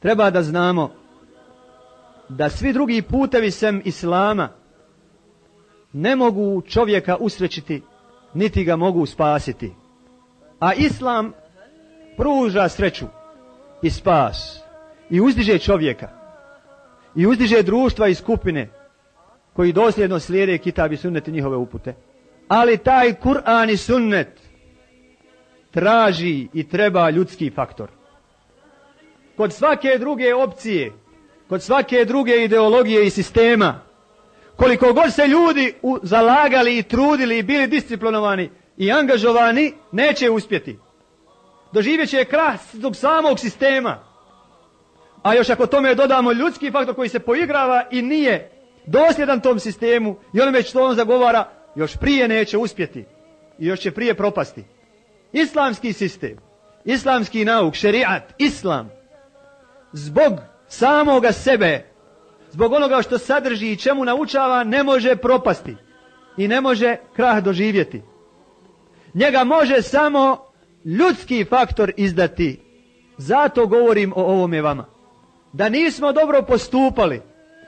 Treba da znamo da svi drugi putevi sem Islama ne mogu čovjeka usrećiti niti ga mogu spasiti. A Islam pruža sreću i spas i uzdiže čovjeka i uzdiže društva i skupine koji dosljedno slijede kitab i sunnet i njihove upute. Ali taj Kur'an i sunnet traži i treba ljudski faktor kod svake druge opcije, kod svake druge ideologije i sistema, koliko god se ljudi zalagali i trudili i bili disciplinovani i angažovani, neće uspjeti. Doživjet će krah zbog samog sistema. A još ako tome dodamo ljudski faktor koji se poigrava i nije dosljedan tom sistemu i onome što on zagovara, još prije neće uspjeti i još će prije propasti. Islamski sistem, islamski nauk, šerijat, islam zbog samoga sebe, zbog onoga što sadrži i čemu naučava, ne može propasti i ne može krah doživjeti. Njega može samo ljudski faktor izdati. Zato govorim o ovome vama. Da nismo dobro postupali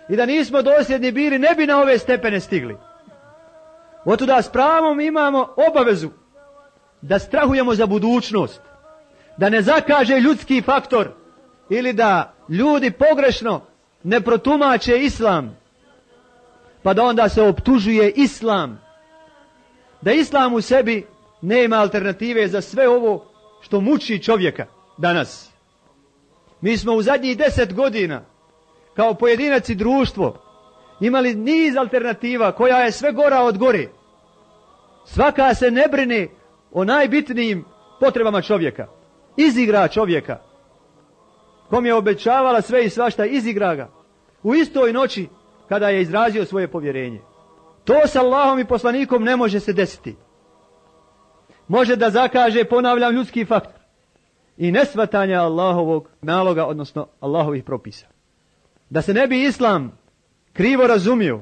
i da nismo dosljedni bili, ne bi na ove stepene stigli. Otuda s pravom imamo obavezu da strahujemo za budućnost, da ne zakaže ljudski faktor, ili da ljudi pogrešno ne protumače islam pa da onda se optužuje islam da islam u sebi nema alternative za sve ovo što muči čovjeka danas mi smo u zadnjih deset godina kao pojedinac i društvo imali niz alternativa koja je sve gora od gore svaka se ne brine o najbitnijim potrebama čovjeka izigra čovjeka kom je obećavala sve i svašta, izigraga U istoj noći kada je izrazio svoje povjerenje. To s Allahom i poslanikom ne može se desiti. Može da zakaže, ponavljam, ljudski fakt I nesvatanja Allahovog naloga, odnosno Allahovih propisa. Da se ne bi Islam krivo razumio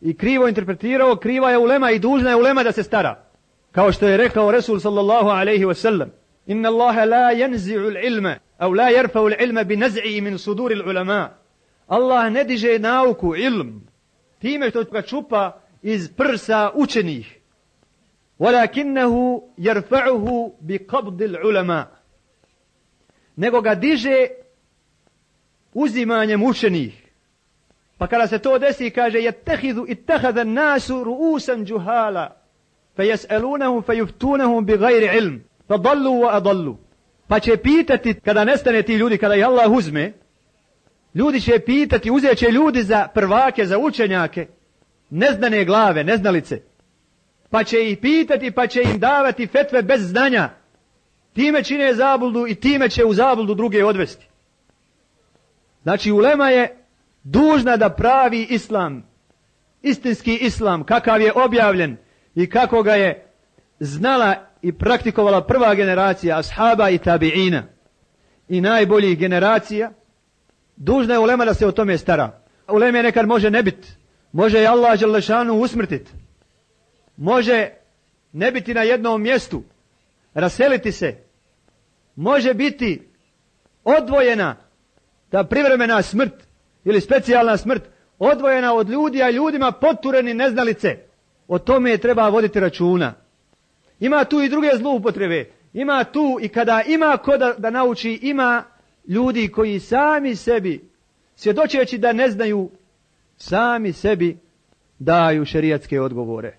i krivo interpretirao, kriva je ulema i dužna je ulema da se stara. Kao što je rekao Resul sallallahu alaihi wasallam. Inna Allahe la jenzi'u ilme أو لا يرفع العلم بنزعه من صدور العلماء الله ne ناوكو علم ilm, time što ga čupa iz ولكنه يرفعه بقبض العلماء نيغو ga diže uzimanjem učenih pa kada se يتخذ اتخذ الناس رؤوسا جهالا فيسألونهم فيفتونهم بغير علم فضلوا وأضلوا Pa će pitati, kada nestane ti ljudi, kada ih Allah uzme, ljudi će pitati, uzet će ljudi za prvake, za učenjake, neznane glave, neznalice. Pa će ih pitati, pa će im davati fetve bez znanja. Time čine zabludu i time će u zabludu druge odvesti. Znači, ulema je dužna da pravi islam, istinski islam, kakav je objavljen i kako ga je znala i praktikovala prva generacija ashaba i tabi'ina i najboljih generacija, dužna je ulema da se o tome stara. Ulema je nekad može ne biti, može je Allah Želešanu usmrtit, može ne biti na jednom mjestu, raseliti se, može biti odvojena ta privremena smrt ili specijalna smrt odvojena od ljudi, a ljudima potureni neznalice. O tome je treba voditi računa. Ima tu i druge zloupotrebe. Ima tu i kada ima ko da, da nauči, ima ljudi koji sami sebi, svjedočeći da ne znaju, sami sebi daju šerijatske odgovore.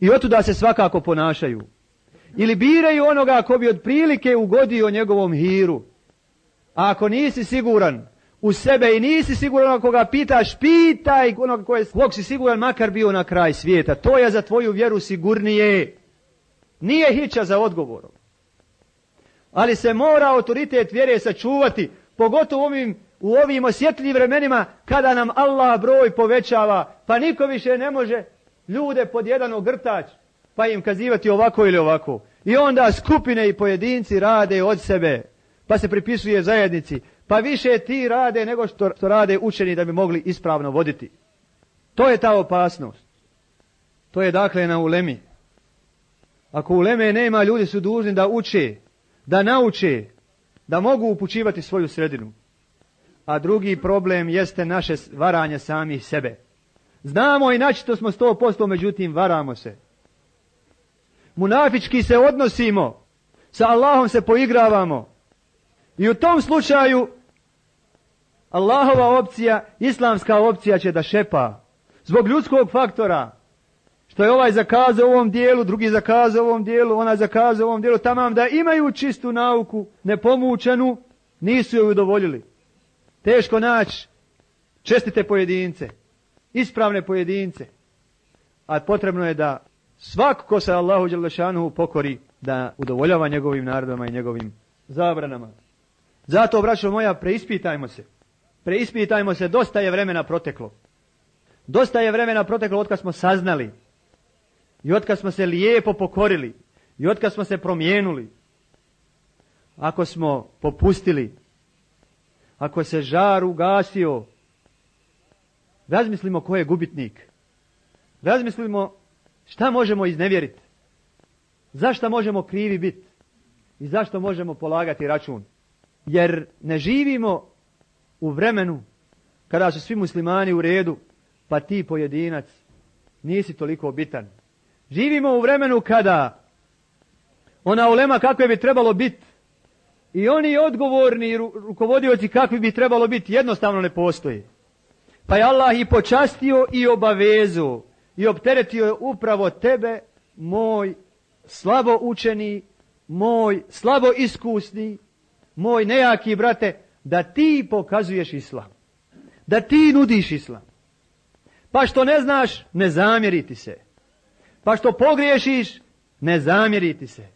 I otuda se svakako ponašaju. Ili biraju onoga ko bi prilike ugodio njegovom hiru. A ako nisi siguran u sebe i nisi siguran ako ga pitaš, pitaj onoga ko si siguran makar bio na kraj svijeta. To je za tvoju vjeru sigurnije. Nije hića za odgovorom. Ali se mora autoritet vjere sačuvati, pogotovo u ovim osjetljivim vremenima kada nam Allah broj povećava, pa niko više ne može ljude pod jedan ogrtač, pa im kazivati ovako ili ovako. I onda skupine i pojedinci rade od sebe, pa se pripisuje zajednici, pa više ti rade nego što, što rade učeni da bi mogli ispravno voditi. To je ta opasnost. To je dakle na ulemi. Ako leme nema, ljudi su dužni da uče, da nauče, da mogu upućivati svoju sredinu. A drugi problem jeste naše varanje samih sebe. Znamo i načito smo sto posto, međutim varamo se. Munafički se odnosimo, sa Allahom se poigravamo. I u tom slučaju Allahova opcija, islamska opcija će da šepa. Zbog ljudskog faktora, što je ovaj zakazao u ovom dijelu, drugi zakazao u ovom dijelu, ona zakazao u ovom dijelu, tamam da imaju čistu nauku, nepomučenu, nisu joj udovoljili. Teško naći čestite pojedince, ispravne pojedince. A potrebno je da svak ko se Allahu pokori da udovoljava njegovim narodama i njegovim zabranama. Zato, braćo moja, preispitajmo se. Preispitajmo se, dosta je vremena proteklo. Dosta je vremena proteklo od kad smo saznali i kad smo se lijepo pokorili. I kad smo se promijenuli. Ako smo popustili. Ako se žar ugasio. Razmislimo ko je gubitnik. Razmislimo šta možemo iznevjeriti. Zašto možemo krivi biti? I zašto možemo polagati račun? Jer ne živimo u vremenu kada su svi muslimani u redu, pa ti pojedinac nisi toliko bitan. Živimo u vremenu kada ona ulema kakve bi trebalo biti i oni odgovorni rukovodioci kakvi bi trebalo biti jednostavno ne postoji. Pa je Allah i počastio i obavezu i opteretio je upravo tebe, moj slabo učeni, moj slabo iskusni, moj nejaki brate, da ti pokazuješ islam. Da ti nudiš islam. Pa što ne znaš, ne zamjeriti se. Pa što pogriješiš, ne zamjeriti se.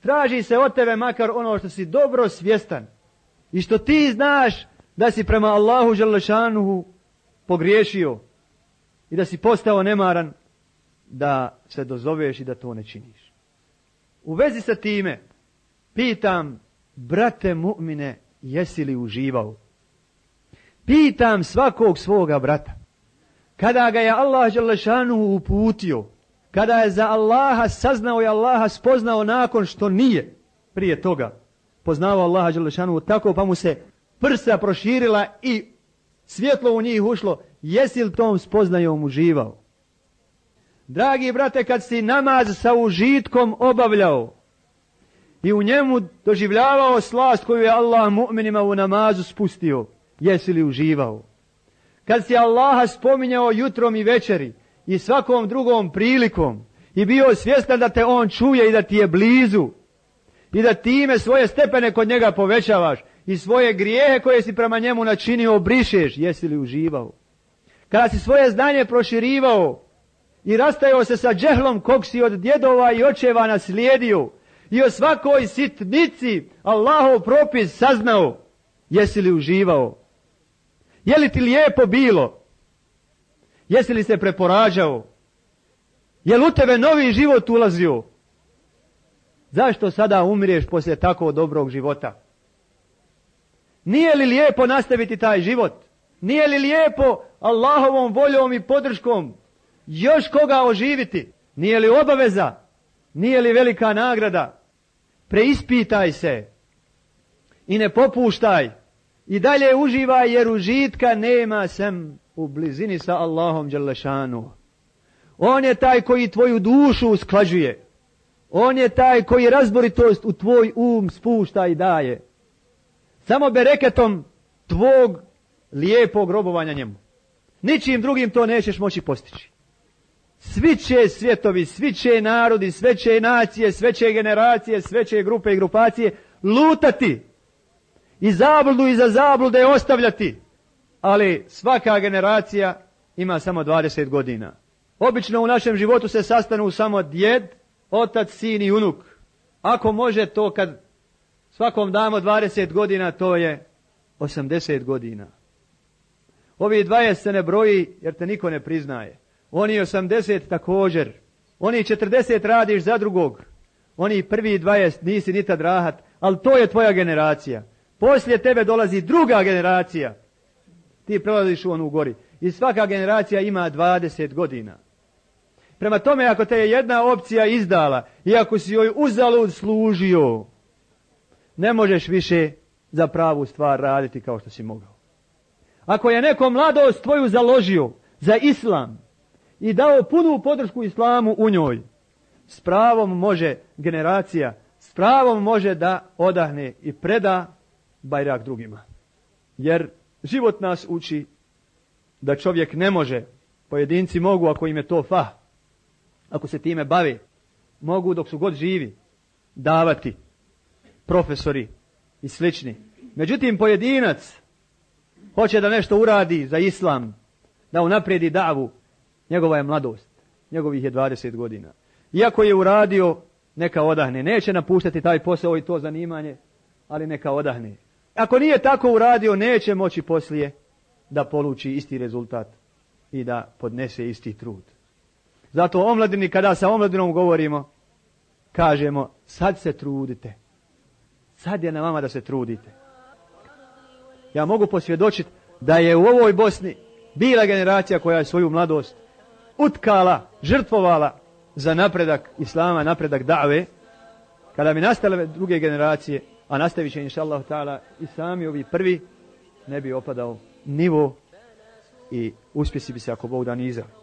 Traži se od tebe makar ono što si dobro svjestan i što ti znaš da si prema Allahu Želešanuhu pogriješio i da si postao nemaran da se dozoveš i da to ne činiš. U vezi sa time pitam brate mu'mine jesi li uživao? Pitam svakog svoga brata. Kada ga je Allah Želešanuhu uputio kada je za Allaha saznao i Allaha spoznao nakon što nije prije toga poznavao Allaha Đelešanu tako pa mu se prsa proširila i svjetlo u njih ušlo, jesi li tom spoznajom uživao? Dragi brate, kad si namaz sa užitkom obavljao i u njemu doživljavao slast koju je Allah mu'minima u namazu spustio, jesi li uživao? Kad si Allaha spominjao jutrom i večeri, i svakom drugom prilikom i bio svjestan da te on čuje i da ti je blizu i da time svoje stepene kod njega povećavaš i svoje grijehe koje si prema njemu načinio brišeš, jesi li uživao. Kada si svoje znanje proširivao i rastajao se sa džehlom kog si od djedova i očeva naslijedio i o svakoj sitnici Allahov propis saznao, jesi li uživao. Je li ti lijepo bilo? Jesi li se preporađao? Jel u tebe novi život ulazio? Zašto sada umriješ poslije tako dobrog života? Nije li lijepo nastaviti taj život? Nije li lijepo Allahovom voljom i podrškom još koga oživiti? Nije li obaveza? Nije li velika nagrada? Preispitaj se i ne popuštaj. I dalje uživaj jer užitka nema sem u blizini sa Allahom Đalešanu. On je taj koji tvoju dušu usklađuje. On je taj koji razboritost u tvoj um spušta i daje. Samo bereketom tvog lijepog robovanja njemu. Ničim drugim to nećeš moći postići. Svi će svjetovi, svi će narodi, sve će nacije, sve će generacije, sve će grupe i grupacije lutati i zabludu iza zablude ostavljati ali svaka generacija ima samo 20 godina. Obično u našem životu se sastanu samo djed, otac, sin i unuk. Ako može to kad svakom damo 20 godina, to je 80 godina. Ovi 20 se ne broji jer te niko ne priznaje. Oni 80 također. Oni 40 radiš za drugog. Oni prvi 20 nisi nita drahat, Ali to je tvoja generacija. Poslije tebe dolazi druga generacija ti prelaziš u onu gori. I svaka generacija ima 20 godina. Prema tome, ako te je jedna opcija izdala i ako si joj uzalud služio, ne možeš više za pravu stvar raditi kao što si mogao. Ako je neko mladost tvoju založio za islam i dao punu podršku islamu u njoj, s pravom može generacija, s pravom može da odahne i preda bajrak drugima. Jer Život nas uči da čovjek ne može, pojedinci mogu ako im je to fa, ako se time bave, mogu dok su god živi davati profesori i slični. Međutim, pojedinac hoće da nešto uradi za islam, da unaprijedi davu, njegova je mladost, njegovih je 20 godina. Iako je uradio, neka odahne. Neće napuštati taj posao i to zanimanje, ali neka odahne. Ako nije tako uradio, neće moći poslije da poluči isti rezultat i da podnese isti trud. Zato omladini, kada sa omladinom govorimo, kažemo sad se trudite. Sad je na vama da se trudite. Ja mogu posvjedočiti da je u ovoj Bosni bila generacija koja je svoju mladost utkala, žrtvovala za napredak Islama, napredak dave. Kada bi nastale druge generacije, a nastavit će inša Allah i sami ovi prvi ne bi opadao nivo i uspjesi bi se ako Bog da niza.